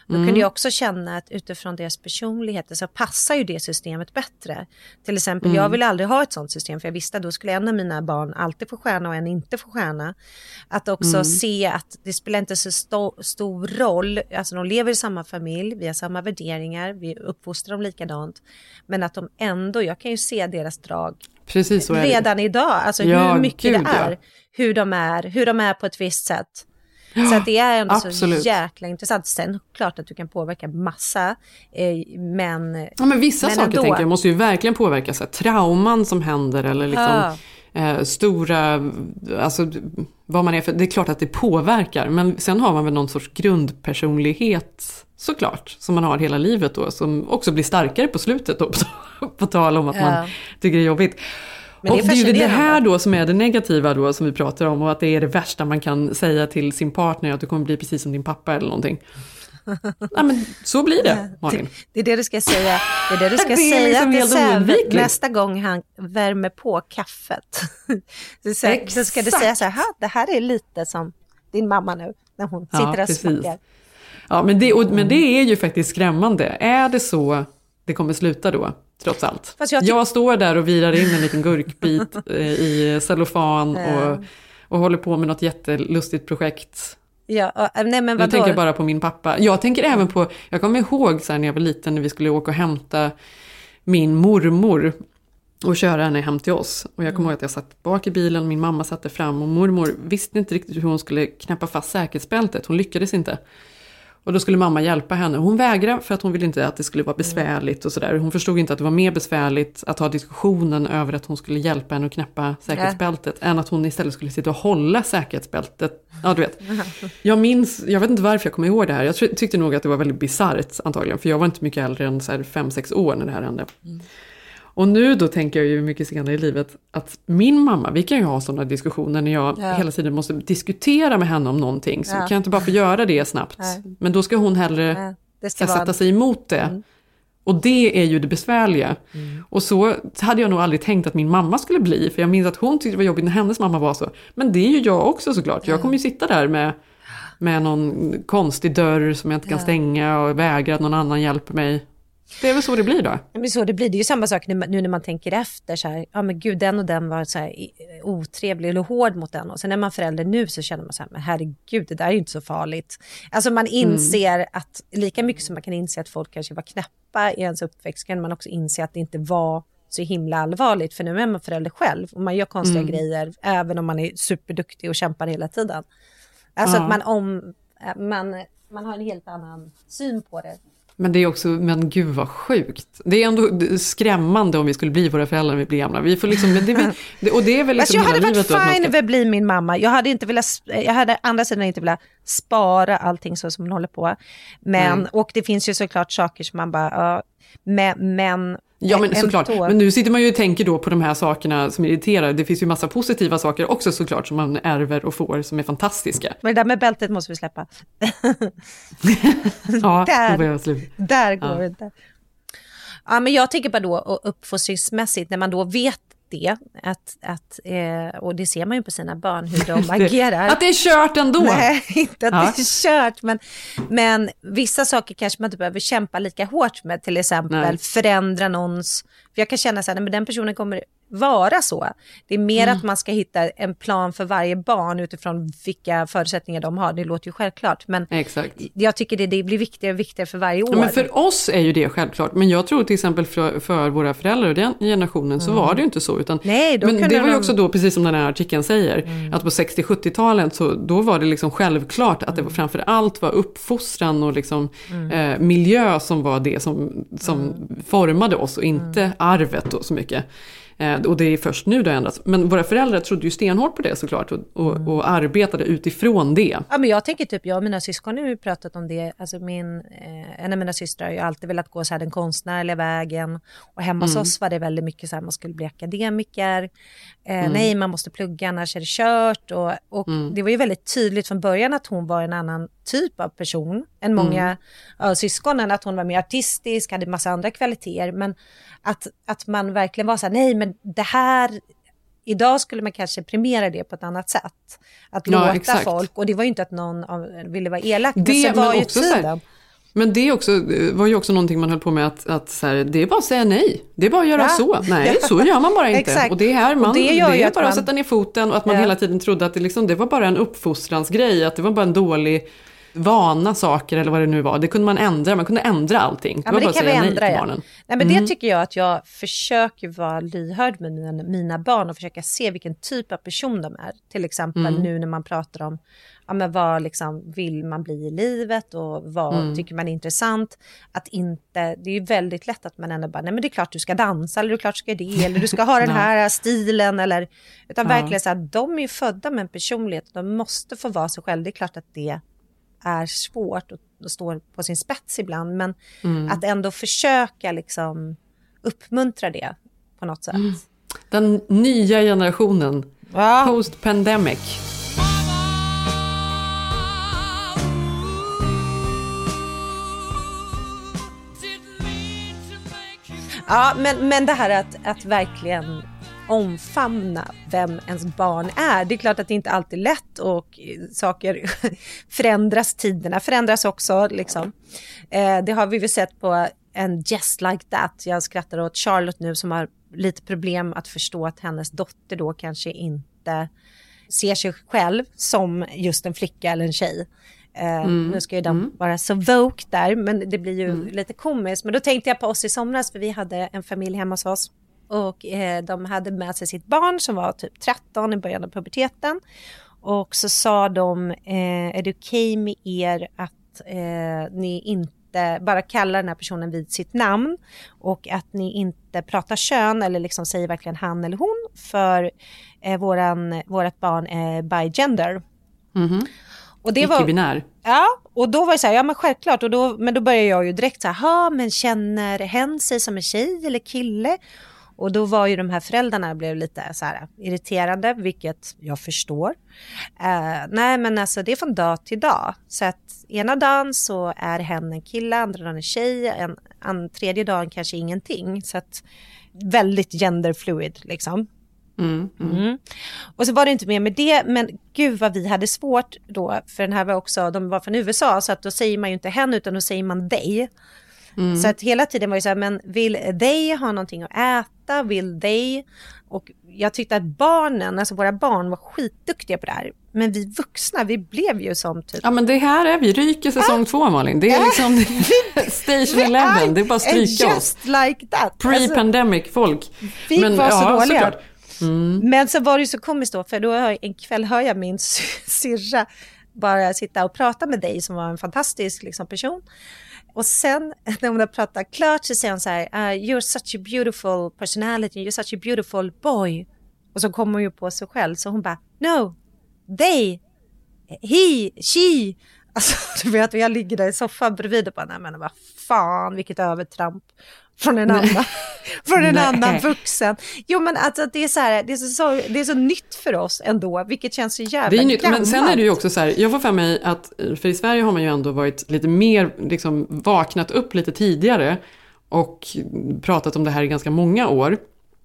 Då mm. kunde jag också känna att utifrån deras personligheter så passar ju det systemet bättre. Till exempel, mm. jag ville aldrig ha ett sånt system för jag visste att då skulle en av mina barn alltid få stjärna och en inte få stjärna. Att också mm. se att det spelar inte så sto stor roll, alltså de lever i samma familj, vi har samma värderingar, vi uppfostrar dem likadant. Men att de ändå, jag kan ju se deras drag Precis, redan idag, alltså ja, hur mycket gud, det är, ja. hur de är, hur de är på ett visst sätt. Så att det är ändå Absolut. så jäkla intressant. Sen klart att du kan påverka massa, eh, men... Ja, men vissa men saker ändå. tänker jag måste ju verkligen påverka. Så här, trauman som händer eller liksom eh, stora, alltså vad man är för. Det är klart att det påverkar, men sen har man väl någon sorts grundpersonlighet såklart, som man har hela livet då, som också blir starkare på slutet då, på, tal om att man tycker det är jobbigt. Men det är och det är ju det här då som är det negativa då som vi pratar om och att det är det värsta man kan säga till sin partner, att du kommer bli precis som din pappa eller någonting. Nej men så blir det, Malin. Det är det du ska säga. Det är det du ska Det säga liksom till nästa gång han värmer på kaffet. Så, så, så ska du säga så här, "Ha, det här är lite som din mamma nu, när hon Ja, sitter och precis. smackar. Ja, men det, och, men det är ju faktiskt skrämmande. Är det så det kommer sluta då, trots allt? Jag Jag, står där och virar in en liten gurkbit eh, i cellofan och, och håller på med något jättelustigt projekt. Ja, och- nej men Nu vadå? tänker jag bara på min pappa. Jag tänker även på, jag kommer ihåg så när jag var liten när vi skulle åka och hämta min mormor och köra henne hem till oss. Och jag kommer ihåg att jag satt bak i bilen, min mamma satt där fram och mormor visste inte riktigt hur hon skulle knäppa fast säkerhetsbältet. Hon lyckades inte. Och då skulle mamma hjälpa henne. Hon vägrade för att hon ville inte att det skulle vara besvärligt och sådär. Hon förstod inte att det var mer besvärligt att ha diskussionen över att hon skulle hjälpa henne att knäppa säkerhetsbältet. Än att hon istället skulle sitta och hålla säkerhetsbältet. Ja, du vet. Jag minns, jag vet inte varför jag kommer ihåg det här. Jag tyckte nog att det var väldigt bisarrt antagligen. För jag var inte mycket äldre än 5-6 år när det här hände. Och nu då tänker jag ju mycket senare i livet att min mamma, vi kan ju ha sådana diskussioner när jag Ja. hela tiden måste diskutera med henne om någonting. Så Ja. kan jag inte bara få göra det snabbt. Nej. Men då ska hon hellre ska ska sätta sig emot det. Och det är ju det besvärliga. Och så hade jag nog aldrig tänkt att min mamma skulle bli. För jag minns att hon tyckte det var jobbigt när hennes mamma var så. Men det är ju jag också såklart. Jag kommer ju sitta där med, med någon konstig dörr som jag inte kan stänga och vägra att någon annan hjälper mig. Det är väl så det blir då. Men så det blir det är ju samma sak nu, när man tänker efter så här, ja men gud den och den var så här otrevlig eller hård mot den och sen när man är förälder nu så känner man så här, men herregud det där är ju inte så farligt. Alltså man inser att lika mycket som man kan inse att folk kanske var knäppa i ens uppväxt kan man också inse att det inte var så himla allvarligt för nu är man förälder själv och man gör konstiga Mm. grejer även om man är superduktig och kämpar hela tiden. Alltså Ja. att man om, man, man har en helt annan syn på det. Men det är också, men gud vad sjukt. Det är ändå skrämmande om vi skulle bli våra föräldrar när vi blir gamla. Vi får liksom, men det, det, och det är väl liksom jag hade varit livet fine ska- med att bli min mamma. Jag hade inte velat, jag hade andra sidan inte velat spara allting så som hon håller på. Men, Nej. och det finns ju såklart saker som man bara, ja, men, men Ja men såklart, men nu sitter man ju och tänker då på de här sakerna som irriterar. Det finns ju massa positiva saker också såklart som man ärver och får som är fantastiska. Men det där med bältet måste vi släppa. Ja, Där. slut. Där går Ja. det inte. Ja, men jag tänker bara då uppfostringsmässigt, när man då vet det, att, att, eh, och det ser man ju på sina barn hur de agerar. Att det är kört ändå! Nej, inte att Ja. det är kört, men, men vissa saker kanske man inte behöver kämpa lika hårt med, till exempel Nej. förändra någons... För jag kan känna så här, men den personen kommer vara så. Det är mer Mm. att man ska hitta en plan för varje barn utifrån vilka förutsättningar de har. Det låter ju självklart, men Exakt. jag tycker det, det blir viktigare och viktigare för varje år. Ja, men för oss är ju det självklart. Men jag tror till exempel för, för våra föräldrar och den generationen så Mm. var det ju inte så. Utan, Nej, men det var ju också då, precis som den här artikeln säger, att på 60-70-talet så då var det liksom självklart att det var framför allt var uppfostran och liksom, eh, miljö som var det som, som formade oss och inte arvet då så mycket. Eh, och det är först nu det har ändrats. Men våra föräldrar trodde ju stenhårt på det såklart och, och, och arbetade utifrån det. Ja, men jag tänker typ, jag och mina syskon har ju pratat om det. Alltså min, eh, en av mina systrar har ju alltid velat gå så här den konstnärliga vägen. Och hemma hos Mm. oss var det väldigt mycket så här, man skulle bli akademiker. Eh, Mm. Nej, man måste plugga, annars är det kört. Och, och Mm. det var ju väldigt tydligt från början att hon var en annan typ av person än många Mm. av syskonen. Att hon var mer artistisk, hade massa andra kvaliteter. Men att, att man verkligen var så här, nej men det här Idag skulle man kanske premiera det på ett annat sätt. Att Ja, låta exakt. folk, och det var ju inte att någon av, ville vara elak, men Det, sen var men ju så tiden. Men det också, var ju också någonting man höll på med att, att så här, det är bara att säga nej. Det är bara att göra Ja. så. Nej, så gör man bara inte. Och det är här man, Och det det, gör ju är att bara att man- sätta ner foten och att man Ja. hela tiden trodde att det, liksom, det var bara en uppfostransgrej, att det var bara en dålig vana saker eller vad det nu var. Det kunde man ändra, man kunde ändra allting. Ja, men det kan vi säga ändra ja. Nej, men Mm. Det tycker jag att jag försöker vara lyhörd med mina, mina barn och försöka se vilken typ av person de är. Till exempel Mm. nu när man pratar om ja, men vad liksom vill man bli i livet och vad Mm. tycker man är intressant. Att inte, det är ju väldigt lätt att man ändå bara, nej men det är klart du ska dansa eller det är klart du ska det eller du ska ha den här stilen eller, utan Ja. verkligen så här, de är ju födda med en personlighet, de måste få vara sig själva. Det är klart att det är svårt och står på sin spets ibland. Men Mm. att ändå försöka liksom uppmuntra det på något sätt. Mm. Den nya generationen, post-pandemic. Ja, men, men det här att, att verkligen omfamna vem ens barn är. Det är klart att det inte alltid är lätt och saker förändras, tiderna förändras också. Liksom. Eh, det har vi väl sett på en Just Like That. Jag skrattar åt Charlotte nu som har lite problem att förstå att hennes dotter då kanske inte ser sig själv som just en flicka eller en tjej. Mm. Nu ska ju de Mm. vara så woke där, men det blir ju lite komiskt. Men då tänkte jag på oss i somras, för vi hade en familj hemma hos oss. Och eh, de hade med sig sitt barn som var typ 13 i början av puberteten. Och så sa de, eh, är det okej med er att eh, ni inte bara kallar den här personen vid sitt namn och att ni inte pratar kön eller liksom säger verkligen han eller hon för eh, våran, vårat barn är bigender. Mhm. Och det var, Icke-binär. Ja, och då var det så här, ja men självklart, och då, men då började jag ju direkt så här, "Ha, men känner hen sig som en tjej eller kille? Och då var ju de här föräldrarna blev lite så här irriterande, vilket jag förstår. Eh, nej men alltså det är från dag till dag. Så att ena dagen så är hen en kille, andra dagen en tjej, en, en tredje dagen kanske ingenting. Så att väldigt genderfluid liksom. Mm. Mm. Mm. Och så var det inte mer med det, men gud vad vi hade svårt då, för den här var också, de var från USA, så att då säger man ju inte hen utan då säger man dig. Mm. Så att hela tiden var det så här, men vill they ha någonting att äta? Vill they? Och jag tyckte att barnen, alltså våra barn var skitduktiga på det här. Men vi vuxna, vi blev ju som typ... Ja men det här är vi, Ryker säsong två Malin. Det är liksom Station Eleven, det är bara att stryka oss. like. Pre-pandemic folk. Vi var så dåliga. såklart. Mm. Men så var det ju så komiskt då, för då hör, en kväll hör jag min sy- syrra bara sitta och prata med dig som var en fantastisk liksom, person. Och sen när hon har pratat klart så säger hon så här, uh, you're such a beautiful personality, you're such a beautiful boy. Och så kommer hon ju på sig själv, så hon bara, no, they, he, she. Alltså du vet, jag ligger där i soffan bredvid och bara, nej men vad fan, vilket övertramp från en annan, från en annan vuxen. Jo men alltså det är så här, det är så, det är så nytt för oss ändå, vilket känns så jävla Det är nytt, men gammalt. sen är det ju också så här, jag får för mig att, för i Sverige har man ju ändå varit lite mer, liksom vaknat upp lite tidigare och pratat om det här i ganska många år.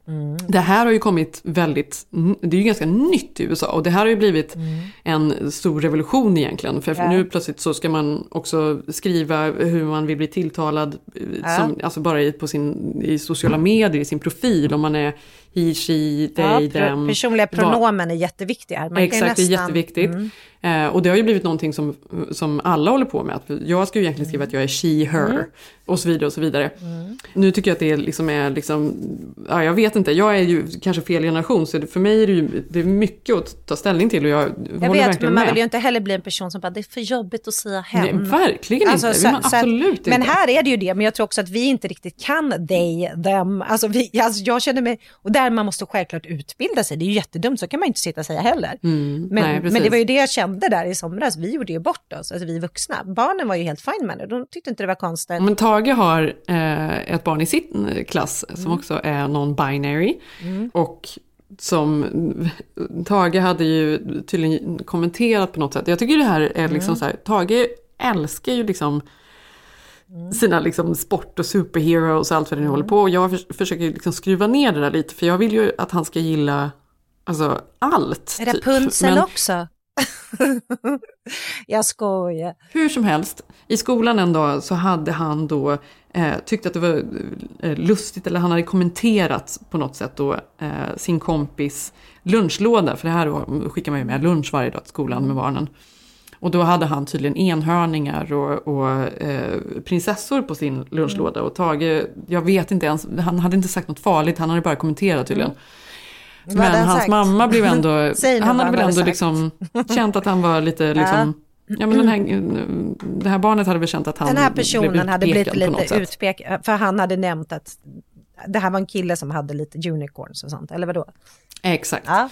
Mm. Det här har ju kommit väldigt, det är ju ganska nytt i USA och det här har ju blivit en stor revolution egentligen. För Mm. Ja. nu plötsligt så ska man också skriva hur man vill bli tilltalad, eh, Ja. som, alltså bara i, på sin, i sociala medier, i sin profil, om man är he, she, they, Ja, them. personliga pronomen är jätteviktiga här. Man Exakt, det är nästan- jätteviktigt. Mm. Eh, och det har ju blivit någonting som, som alla håller på med. Att jag ska ju egentligen skriva att jag är she, her Mm. och så vidare och så vidare. Nu tycker jag att det liksom är liksom, ja jag vet inte, jag är ju kanske fel generation så det, för mig är det ju det är mycket att ta ställning till och jag, Jag håller vet, men man vill ju inte heller bli en person som bara, det är för jobbigt att säga hen. Nej, verkligen inte. Det vill man absolut Men inte. här är det ju det, men jag tror också att vi inte riktigt kan they, them. Alltså, vi, alltså jag känner mig, och där man måste självklart utbilda sig, det är ju jättedumt, så kan man inte sitta och säga heller. Mm, Men, nej, men det var ju det jag kände där i somras, vi gjorde ju bort oss, alltså vi vuxna. Barnen var ju helt fine med det, de tyckte inte det var konstigt. Men Tage har eh, ett barn i sin eh, klass som Mm. också är non-binary. Och som Tage hade ju tydligen kommenterat på något sätt. Jag tycker det här är liksom Mm. så här, Tage älskar ju liksom sina liksom sport och superheroes och allt vad det nu håller på. Och jag förs- försöker liksom skruva ner det där lite för jag vill ju att han ska gilla alltså, allt. typ. Rapunzel Men- också. jag skojar. Hur som helst, i skolan en dag så hade han då eh, tyckt att det var eh, lustigt, eller han hade kommenterat på något sätt då eh, sin kompis lunchlåda, för det här var- skickar man ju med lunch varje dag till skolan med barnen. Och då hade han tydligen enhörningar och, och eh, prinsessor på sin lunchlåda. Och Tage, jag vet inte ens, han hade inte sagt något farligt, han hade bara kommenterat tydligen. Hade Men han hans sagt? mamma blev ändå, han hade väl ändå sagt. liksom känt att han var lite liksom, ja men den här, det här barnet hade väl känt att han Den här blev personen hade blivit lite utpekad, för han hade nämnt att det här var en kille som hade lite unicorns och sånt, eller vadå? Exakt. Ja.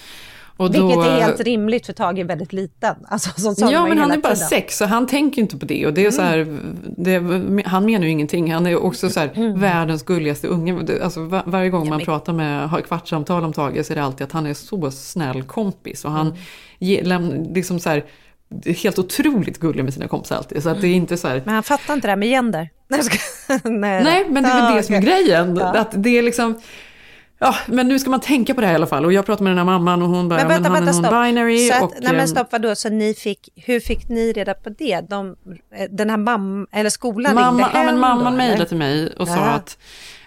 Och Vilket då- är helt rimligt för Tage är väldigt liten. Alltså, Ja, men han är bara tiden. sex, så han tänker inte på det. Och det är så här, det, han menar ju ingenting. Han är också så här, världens gulligaste unge. Alltså, var, varje gång man pratar med, har kvartssamtal om Tage så är det alltid att han är så snäll kompis. Och han ge, läm, liksom så här, helt otroligt gullig med sina kompisar alltid. Så att det är inte så här, Men han fattar inte det här med gender. Nej, Nej, men det är väl det som är grejen. Ja. Att det är liksom... Ja, men nu ska man tänka på det här i alla fall. Och jag pratade med den här mamman och hon bara, Men vänta, men han vänta, är non-binary. Så att, och, nej men stopp, vadå, så ni fick, hur fick ni reda på det? De, eh, den här mamman, eller skolan Mamma, ringde ja, hem men då, mamman mejlade till mig och sa Ja. att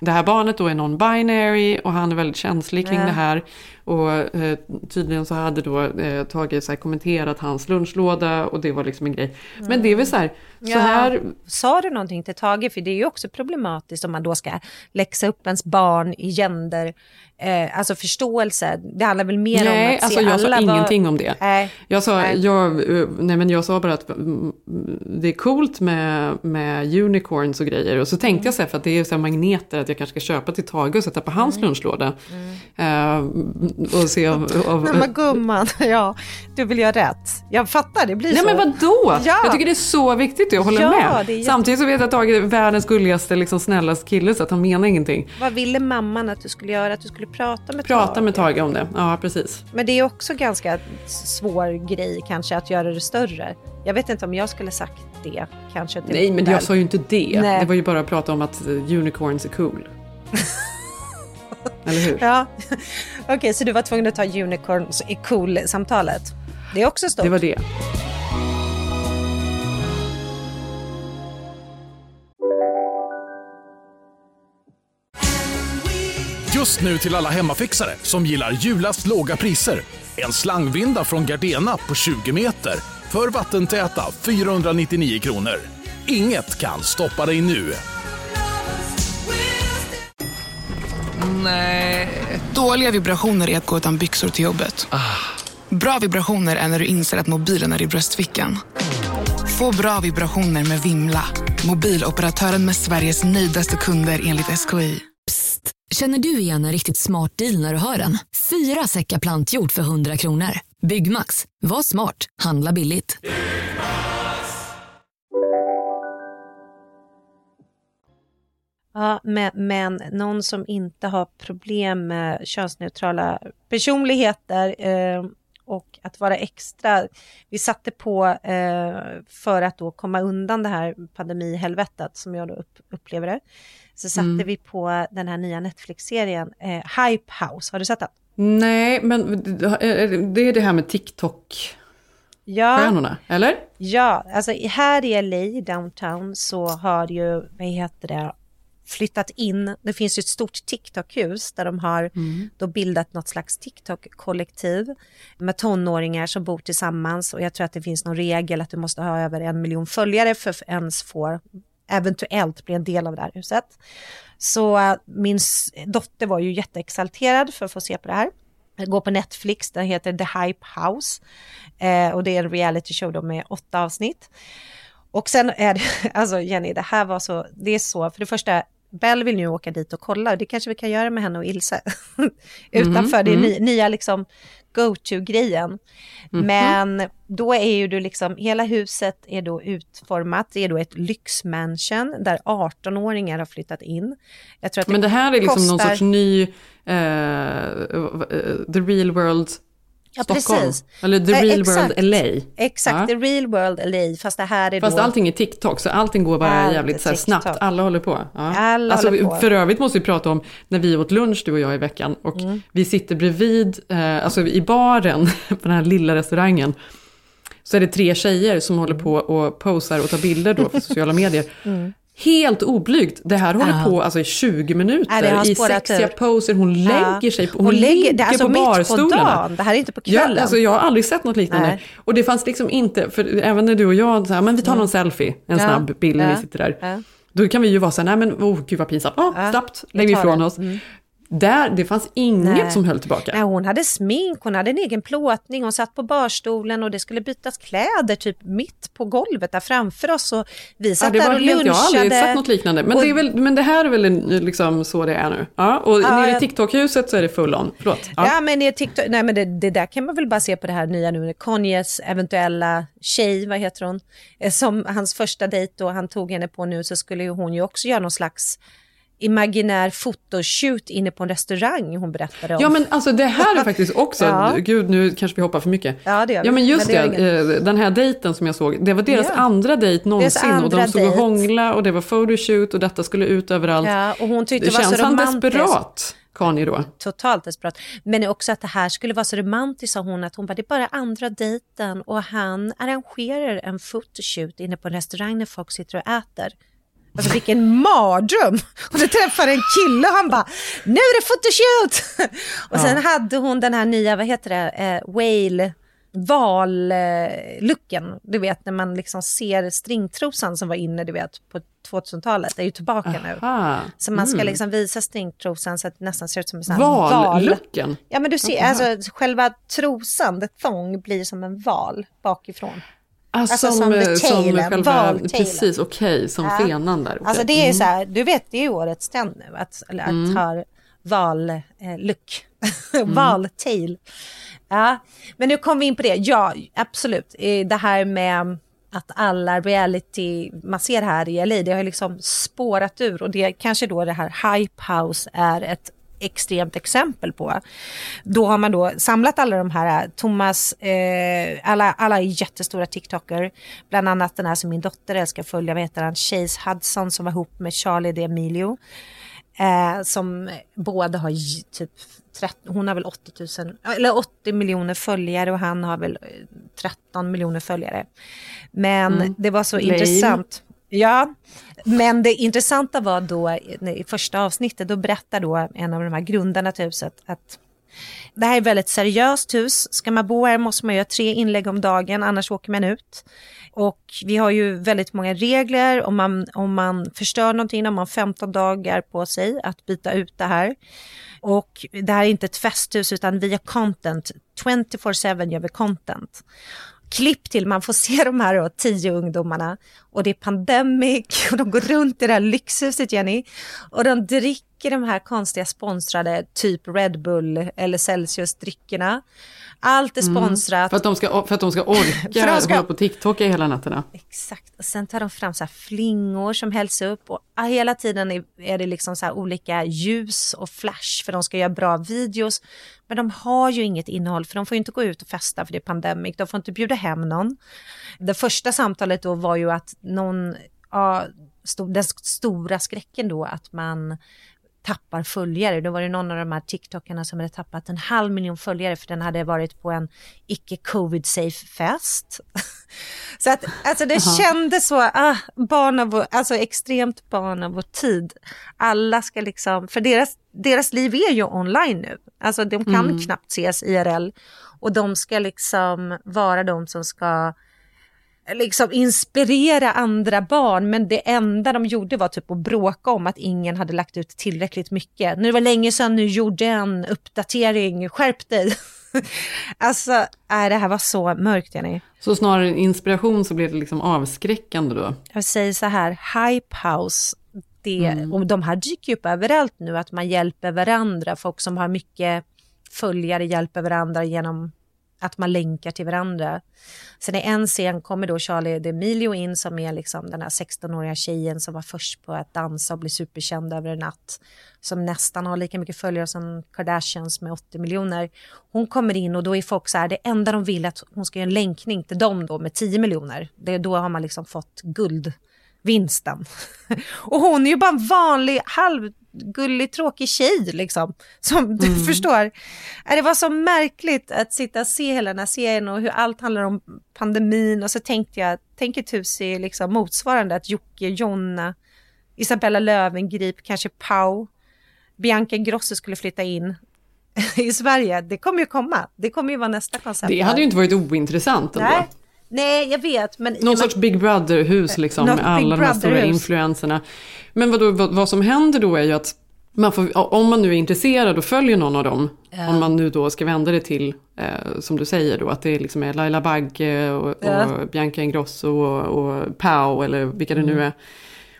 det här barnet då är non-binary och han är väldigt känslig kring Ja. det här. Och eh, tydligen så hade då eh, Tage så kommenterat hans lunchlåda och det var liksom en grej. Men det är väl så här, så Ja. här Sa du någonting till Tage? För det är ju också problematiskt om man då ska läxa upp ens barn i gender, eh, alltså förståelse. Det handlar väl mer om Nej, att se alltså jag sa alla var- ingenting om det. Nej. Jag sa, Nej. jag, eh, nej men jag sa bara att mm, det är coolt med, med unicorns och grejer. Och så tänkte Mm. jag så här, för att det är så magneter att jag kanske ska köpa till Tage och sätta på hans Mm. lunchlåda. Eh, och se av, av, Nej men gumman, ja, du vill göra rätt. Jag fattar, det blir Nej så. men vadå? Ja. Jag tycker det är så viktigt, jag håller Ja, med. jätte- Samtidigt så vet jag att Tage är världens gulligaste, liksom, snällaste kille så att han menar ingenting. Vad ville mamman att du skulle göra? Att du skulle prata med Prata Tage? med Tage om det, ja precis. Men det är också ganska svår grej kanske att göra det större. Jag vet inte om jag skulle sagt det kanske. Nej men jag sa ju inte det. Nej. Det var ju bara att prata om att eh, unicorns är cool. Eller hur? Ja, okej så du var tvungen att ta unicorns i cool-samtalet. Det är också stort. Det var det. Just nu till alla hemmafixare som gillar julast låga priser. En slangvinda från Gardena på 20 meter för vattentäta 499 kronor. Inget kan stoppa dig nu. Nej. Dåliga vibrationer är att gå utan byxor till jobbet. Bra vibrationer är när du inser att mobilen är i bröstfickan. Få bra vibrationer med Vimla. Mobiloperatören med Sveriges nöjdaste kunder enligt SKI. Känner du igen en riktigt smart deal när du hör den? Fyra säckar plantjord för 100 kronor. Byggmax. Var smart. Handla billigt. Ja, men, men någon som inte har problem med könsneutrala personligheter eh, och att vara extra. Vi satte på eh, för att då komma undan det här pandemihelvetet som jag då upp, upplever det. Så satte Mm. vi på den här nya Netflix-serien eh, Hype House. Har du sett den? Nej, men det är det här med TikTok-stjärnorna, Ja, eller? ja alltså här i LA, downtown, så har ju, vad heter det, flyttat in, det finns ju ett stort TikTok-hus där de har då bildat något slags TikTok-kollektiv med tonåringar som bor tillsammans och jag tror att det finns någon regel att du måste ha över en miljon följare för att ens få eventuellt bli en del av det här huset. Så äh, min dotter var ju jätteexalterad för att få se på det här. Jag går på Netflix, den heter The Hype House. Eh, och det är en reality show då med åtta avsnitt. Och sen är det, alltså Jenny, det här var så, det är så, för det första, Bell vill nu åka dit och kolla och det kanske vi kan göra med henne och Ilse. Utanför, det är mhm. ny, nya liksom go-to-grejen. Mhm. Men då är ju du liksom, hela huset är då utformat, det är då ett lyxmansion där 18-åringar har flyttat in. Jag tror att Men det här är liksom någon kostar- sorts ny, eh, the real world Ja, Stockholm. precis. Eller the Eh, real exakt. world LA. Exakt, Ja. the real world LA, fast det här är Fast då... allting är TikTok, så allting går bara Allt jävligt så snabbt. Alla håller på. Ja. Alla alltså, håller på. För övrigt måste vi prata om när vi åt lunch, du och jag, i veckan. Och Mm. vi sitter bredvid, eh, alltså i baren på den här lilla restaurangen. Så är det tre tjejer som håller på och posar och tar bilder då för sociala medier. Mm. Helt oblygt. Det här håller Ja. på alltså, i 20 minuter. Ja, I sexiga poser. Hon lägger sig på, hon Hon lägger- det alltså på mitt på barstolarna. dagen. Det här är inte på kvällen. Ja, alltså, jag har aldrig sett något liknande. Nej. Och det fanns liksom inte, för även när du och jag, så här, men vi tar någon selfie, en Mm. Snabb bild när vi sitter där. Då kan vi ju vara så här, nej men oh, gud vad pinsamt, Ja, snabbt, lägger vi ifrån det. oss. Mm. Där, det fanns inget Nej. som höll tillbaka. Nej, hon hade smink, hon hade en egen plåtning, hon satt på barstolen och det skulle bytas kläder typ mitt på golvet där framför oss. Och vi Ja, satt det där var och lunchade. jag har aldrig sett något liknande. Men, Och- det, är väl, men det här är väl liksom så det är nu? Ja, och Ja, nere i TikTok-huset så är det full on. Förlåt. Ja, men, i TikTok, nej, men det, det där kan man väl bara se på det här nya nu. Kanyes eventuella tjej, vad heter hon? Eh, Som hans första dejt då han tog henne på nu så skulle ju hon ju också göra någon slags imaginär fotoshoot inne på en restaurang hon berättade om. Ja men alltså det här är faktiskt också, Ja. gud nu kanske vi hoppar för mycket. Ja, det gör vi. Ja men just Men det, det eh, den här dejten som jag såg, det var deras Ja. andra dejt någonsin och de stod och dejt. hångla och det var photoshoot och detta skulle ut överallt. Ja, och hon tyckte det det var känns så han desperat, Kanye då? Totalt desperat. Men också att det här skulle vara så romantiskt sa hon att hon bara det är bara andra dejten och han arrangerar en photoshoot inne på en restaurang när folk sitter och äter. Alltså vilken mardröm! Och då träffade en kille och han bara nu är det photoshoot! Och sen hade hon den här nya, vad heter det, eh, whale vallucken. Du vet när man liksom ser stringtrosan som var inne du vet på 2000-talet. Det är ju tillbaka nu. Aha. Så man ska Mm. liksom visa stringtrosan så att det nästan ser ut som en val. Vallucken? Ja men du ser, Jaha. alltså själva trosan, the thong, blir som en val bakifrån. Ah, Alltså som, som eh, som själva, precis, okej, som Ja. fenan där. okej. Alltså det är Mm. så här, du vet det är ju årets trend nu att, att Mm. ha val-look. Val-tail. Ja, men nu kom vi in på det. Ja, absolut. Eh, Det här med att alla reality man ser här i LA, det har ju liksom spårat ur och det kanske då det här Hype House är ett extremt exempel på. Då har man då samlat alla de här, Thomas, eh, alla, alla är jättestora TikToker, bland annat den här som min dotter älskar att följa, vad heter han, Chase Hudson som var ihop med Charlie D'Amelio. Eh, som båda har typ 30, hon har väl 80 000, eller 80 miljoner följare och han har väl eh, 13 miljoner följare. Men Mm. det var så Lame. intressant. Ja, men det intressanta var då i första avsnittet, då berättar då en av de här grundarna till huset att det här är ett väldigt seriöst hus. Ska man bo här måste man göra tre inlägg om dagen, annars åker man ut. Och vi har ju väldigt många regler. Om man, om man förstör någonting har man 15 dagar på sig att byta ut det här. Och det här är inte ett festhus utan vi har content. 24-7 gör vi content. Klipp till, man får se de här då, tio ungdomarna och det är pandemic och de går runt i det här lyxhuset Jenny och de dricker de här konstiga sponsrade typ Red Bull eller Celsius-dryckerna. Allt är sponsrat. Mm. För, att de ska, för att de ska orka För de ska- hålla på TikTok i hela nätterna. Exakt. Och sen tar de fram så flingor som hälls upp och hela tiden är, är det liksom så olika ljus och flash för de ska göra bra videos. Men de har ju inget innehåll för de får inte gå ut och festa för det är pandemic. De får inte bjuda hem någon. Det första samtalet då var ju att någon, ja, den stora skräcken då att man tappar följare. Då var det någon av de här TikTokarna som hade tappat en halv miljon följare för den hade varit på en icke covid safe fest. så att alltså det Aha. kändes så, ah, barn av vår, alltså extremt barn av vår tid. Alla ska liksom, för deras, deras liv är ju online nu. Alltså de kan Mm. knappt ses IRL och de ska liksom vara de som ska liksom inspirera andra barn men det enda de gjorde var typ att bråka om att ingen hade lagt ut tillräckligt mycket. Nu var det länge sedan nu gjorde en uppdatering, skärp dig. alltså, nej, det här var så mörkt Jenny. Så snarare än inspiration så blir det liksom avskräckande då. Jag säger så här, Hype House, det, och de här dyker upp överallt nu, att man hjälper varandra. Folk som har mycket följare hjälper varandra genom att man länkar till varandra. Sen i en scen kommer då Charlie D'Amelio in som är liksom den här 16-åriga tjejen som var först på att dansa och bli superkänd över en natt. Som nästan har lika mycket följare som Kardashians med 80 miljoner. Hon kommer in och då är folk så här, det enda de vill är att hon ska göra en länkning till dem då med 10 miljoner. Det, då har man liksom fått guldvinsten. och hon är ju bara en vanlig halv halvgullig tråkig tjej liksom. Som du Mm. förstår. Äh, Det var så märkligt att sitta och se hela den här serien och hur allt handlar om pandemin och så tänkte jag, tänk ett hus i liksom motsvarande att Jocke, Jonna, Isabella Löwengrip, kanske Pau, Bianca Ingrosso skulle flytta in i Sverige. Det kommer ju komma. Det kommer ju vara nästa koncept. Det hade ju inte varit ointressant ändå. Nej, Nej jag vet. Men Någon sorts Big Brother-hus liksom Något med alla de här stora influenserna. Men vadå, vad, vad som händer då är ju att man får, om man nu är intresserad och följer någon av dem, Ja. om man nu då ska vända det till, eh, som du säger då, att det liksom är Laila Bagge och, Ja. och Bianca Ingrosso och, och Pau eller vilka det nu Mm. är.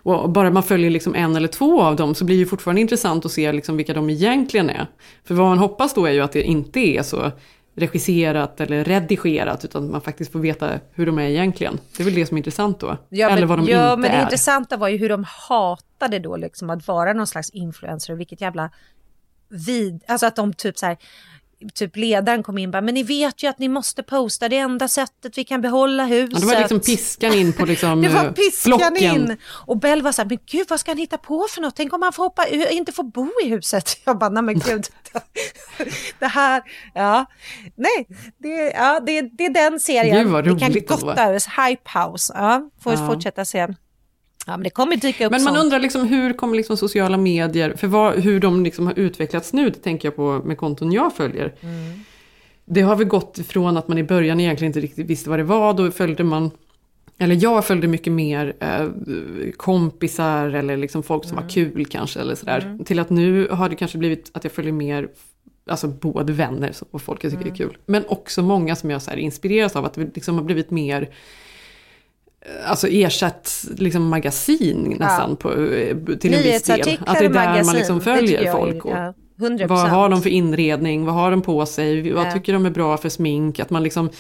Och bara man följer liksom en eller två av dem så blir det fortfarande intressant att se liksom vilka de egentligen är. För vad man hoppas då är ju att det inte är så regisserat eller redigerat utan att man faktiskt får veta hur de är egentligen. Det är väl det som är intressant då. Ja, eller men, vad de ja, inte men det är. intressanta var ju hur de hatade då liksom att vara någon slags influencer och vilket jävla vid, alltså att de typ så här, typ ledaren kom in och bara, men ni vet ju att ni måste posta, det enda sättet vi kan behålla huset. Ja, det var liksom piskan in på liksom Det var eh, piskan flocken. in. Och Bell var så här, men gud vad ska han hitta på för något? Tänk om han får hoppa, inte får bo i huset. Jag bara, nej men gud. det här, ja. Nej, det, ja, det, det är den serien. Gud, vad vi kan roligt gotta oss. Hype House. Ja, får Ja. fortsätta se. Ja, men det kommer dyka upp Men man sånt. undrar liksom hur kommer liksom sociala medier, för vad, hur de liksom har utvecklats nu, det tänker jag på med konton jag följer. Mm. Det har väl gått ifrån att man i början egentligen inte riktigt visste vad det var, då följde man eller jag följde mycket mer eh, kompisar eller liksom folk som var kul kanske eller sådär. Mm. Till att nu har det kanske blivit att jag följer mer Alltså både vänner och folk jag tycker är kul. Men också många som jag så inspireras av att det liksom har blivit mer Alltså ersatt liksom magasin nästan på, eh, till en viss del. Att det är och där man magasin, liksom det följer folk. Och ja, 100%. vad har de för inredning, vad har de på sig, vad Ja. tycker de är bra för smink. Att man liksom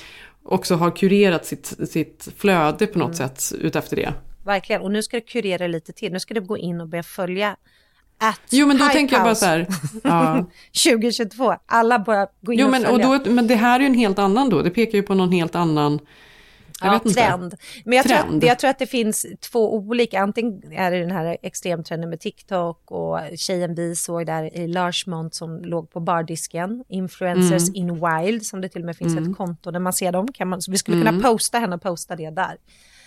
också har kurerat sitt, sitt flöde på något Mm. sätt utefter det. Verkligen, och nu ska det kurera lite till. Nu ska du gå in och börja följa at Jo men då tänker jag bara så här. Ja. 2022. Alla börjar gå in Jo och men, och följa. då, men det här är ju en helt annan då, det pekar ju på någon helt annan ja, trend. Men jag tror, Trend. att, jag tror att det finns två olika. Antingen är det den här extremtrenden med TikTok och tjejen vi såg där i Larchmont som låg på bardisken. Influencers Mm. in wild som det till och med finns Mm. ett konto där man ser dem. Kan man, så vi skulle Mm. kunna posta henne och posta det där.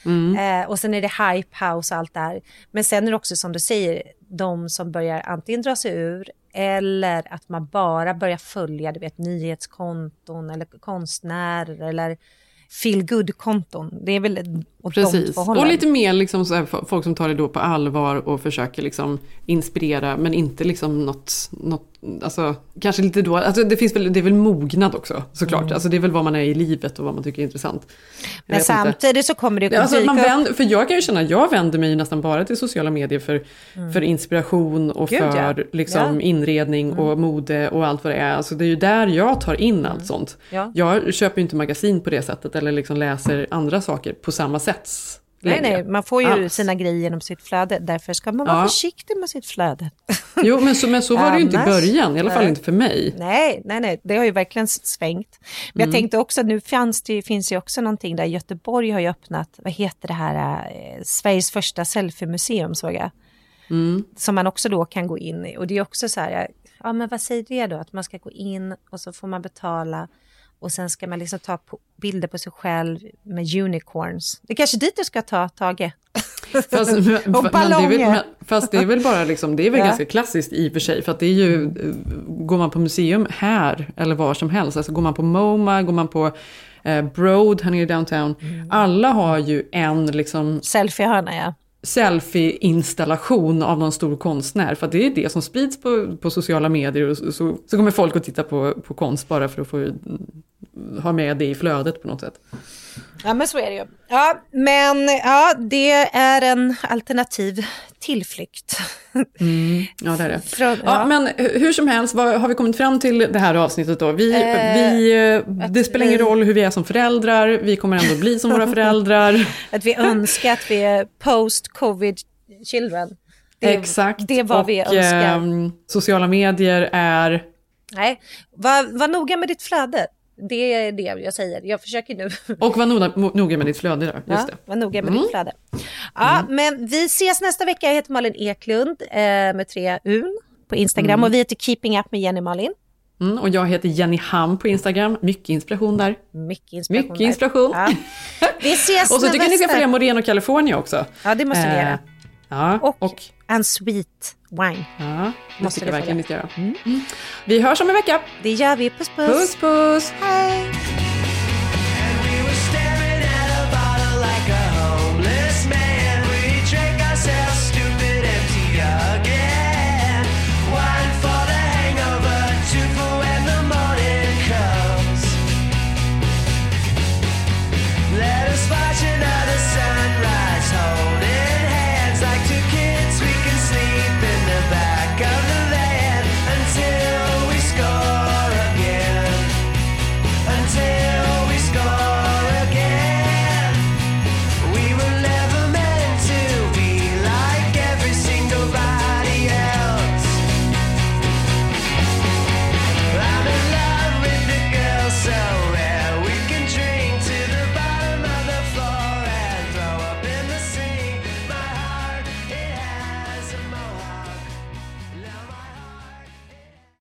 Mm. Eh, och sen är det hype house och allt det här. Men sen är det också som du säger, de som börjar antingen dra sig ur eller att man bara börjar följa du vet, nyhetskonton eller konstnärer eller feel good-konton. Det är väl åt de Precis, hållen. och lite mer liksom här, folk som tar det då på allvar och försöker liksom inspirera men inte liksom något, något alltså kanske lite då, alltså det finns väl, det är väl mognad också såklart, Mm. alltså det är väl vad man är i livet och vad man tycker är intressant. Jag Men vet inte. samtidigt så kommer det Ja, Alltså, man vänder, för jag kan ju känna, jag vänder mig ju nästan bara till sociala medier för, Mm. för inspiration och Gud, ja. för liksom, Ja. Mm. inredning och mode och allt vad det är. Alltså, det är ju där jag tar in allt sånt. Ja. Jag köper ju inte magasin på det sättet eller liksom läser andra saker på samma sätt. Nej, nej, man får ju Alls. sina grejer genom sitt flöde. Därför ska man vara Ja. försiktig med sitt flöde. Jo, men så, men så var det ju inte i början, i alla fall inte för mig. Nej, nej, nej, det har ju verkligen svängt. Men jag Mm. tänkte också, nu fanns det, ju- finns ju också någonting där Göteborg har ju öppnat, vad heter det här, eh, Sveriges första selfie-museum såg jag. Mm. Som man också då kan gå in i. Och det är också så här, ja men vad säger det då? Att man ska gå in och så får man betala och sen ska man liksom ta bilder på sig själv med unicorns. Det är kanske dit du ska ta, Tage. Fast, men, och men det väl, ballonger. men, fast det är väl bara liksom, det är väl Ja. ganska klassiskt i och för sig. För att det är ju, eh, går man på museum här eller var som helst, alltså går man på MoMA, går man på eh, Broad här nere i downtown. Alla har ju en liksom Selfiehörna ja selfie-installation av någon stor konstnär. För att det är det som sprids på, på sociala medier. Och så, så, så kommer folk att titta på, på konst bara för att få ha med det i flödet på något sätt. Ja men så är det ju. Ja men ja det är en alternativ tillflykt. Mm, ja, det är det. Från, Ja, ja. men hur som helst, vad har vi kommit fram till det här avsnittet då? Vi, Eh, vi, eh, det spelar ingen vi- roll hur vi är som föräldrar, vi kommer ändå bli som våra föräldrar. Att vi önskar att vi är post-covid children. Det, Exakt. Det är vad vi och, önskar. ehm, sociala medier är... Nej, var, var noga med ditt flöde. Det är det jag säger. Jag försöker nu. Och var noga, noga med ditt flöde där, Ja, just det. var noga med Mm. ditt flöde. Ja, men vi ses nästa vecka. Jag heter Malin Eklund eh, med tre Un på Instagram Mm. och vi heter Keeping Up med Jenny Malin. Mm, och jag heter Jenny Ham på Instagram, mycket inspiration där. Mycket inspiration. Mycket inspiration. Ja. Vi ses och så tycker jag ni ska följa Moreno California också. Ja, det måste ni Eh, göra. Ja, och, och en sweet wine. Ja, det Måste tycker jag verkligen ni ska göra. Mm. Vi hörs om en vecka. Det gör vi. Puss puss. Puss puss. Hej.